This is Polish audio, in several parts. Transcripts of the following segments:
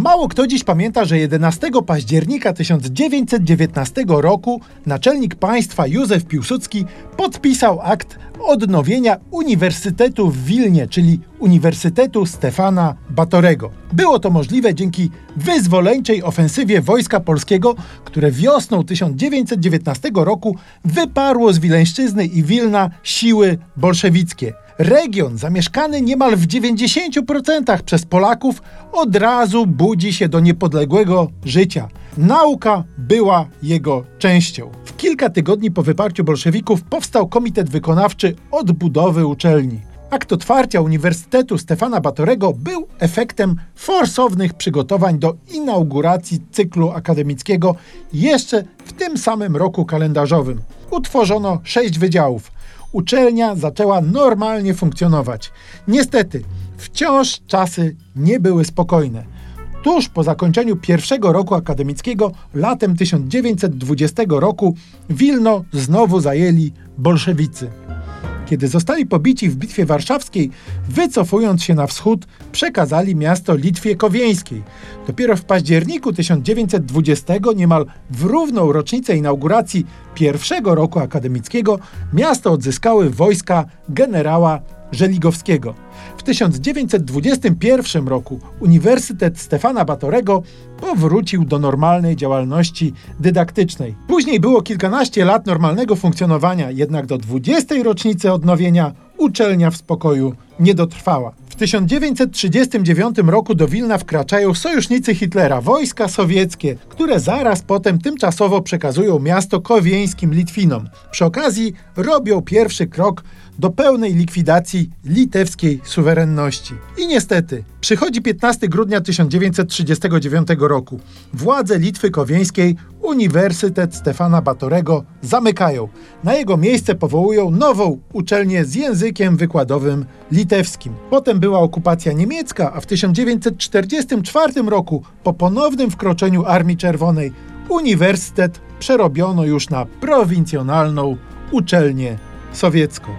Mało kto dziś pamięta, że 11 października 1919 roku naczelnik państwa Józef Piłsudski podpisał akt odnowienia Uniwersytetu w Wilnie, czyli Uniwersytetu Stefana Batorego. Było to możliwe dzięki wyzwoleńczej ofensywie Wojska Polskiego, które wiosną 1919 roku wyparło z Wileńszczyzny i Wilna siły bolszewickie. Region zamieszkany niemal w 90% przez Polaków od razu budzi się do niepodległego życia. Nauka była jego częścią. W kilka tygodni po wyparciu bolszewików powstał Komitet Wykonawczy Odbudowy Uczelni. Akt otwarcia Uniwersytetu Stefana Batorego był efektem forsownych przygotowań do inauguracji cyklu akademickiego jeszcze w tym samym roku kalendarzowym. Utworzono sześć wydziałów. Uczelnia zaczęła normalnie funkcjonować. Niestety, wciąż czasy nie były spokojne. Tuż po zakończeniu pierwszego roku akademickiego, latem 1920 roku, Wilno znowu zajęli bolszewicy. Kiedy zostali pobici w Bitwie Warszawskiej, wycofując się na wschód, przekazali miasto Litwie Kowieńskiej. Dopiero w październiku 1920, niemal w równą rocznicę inauguracji pierwszego roku akademickiego, miasto odzyskały wojska generała Żeligowskiego. W 1921 roku Uniwersytet Stefana Batorego powrócił do normalnej działalności dydaktycznej. Później było kilkanaście lat normalnego funkcjonowania, jednak do 20. rocznicy odnowienia uczelnia w spokoju nie dotrwała. W 1939 roku do Wilna wkraczają sojusznicy Hitlera, wojska sowieckie, które zaraz potem tymczasowo przekazują miasto kowieńskim Litwinom. Przy okazji robią pierwszy krok do pełnej likwidacji litewskiej suwerenności. I niestety, przychodzi 15 grudnia 1939 roku. Władze Litwy Kowieńskiej Uniwersytet Stefana Batorego zamykają. Na jego miejsce powołują nową uczelnię z językiem wykładowym litewskim. Potem była okupacja niemiecka, a w 1944 roku, po ponownym wkroczeniu Armii Czerwonej, uniwersytet przerobiono już na prowincjonalną uczelnię sowiecką.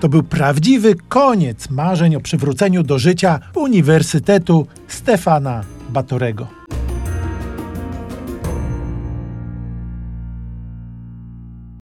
To był prawdziwy koniec marzeń o przywróceniu do życia Uniwersytetu Stefana Batorego.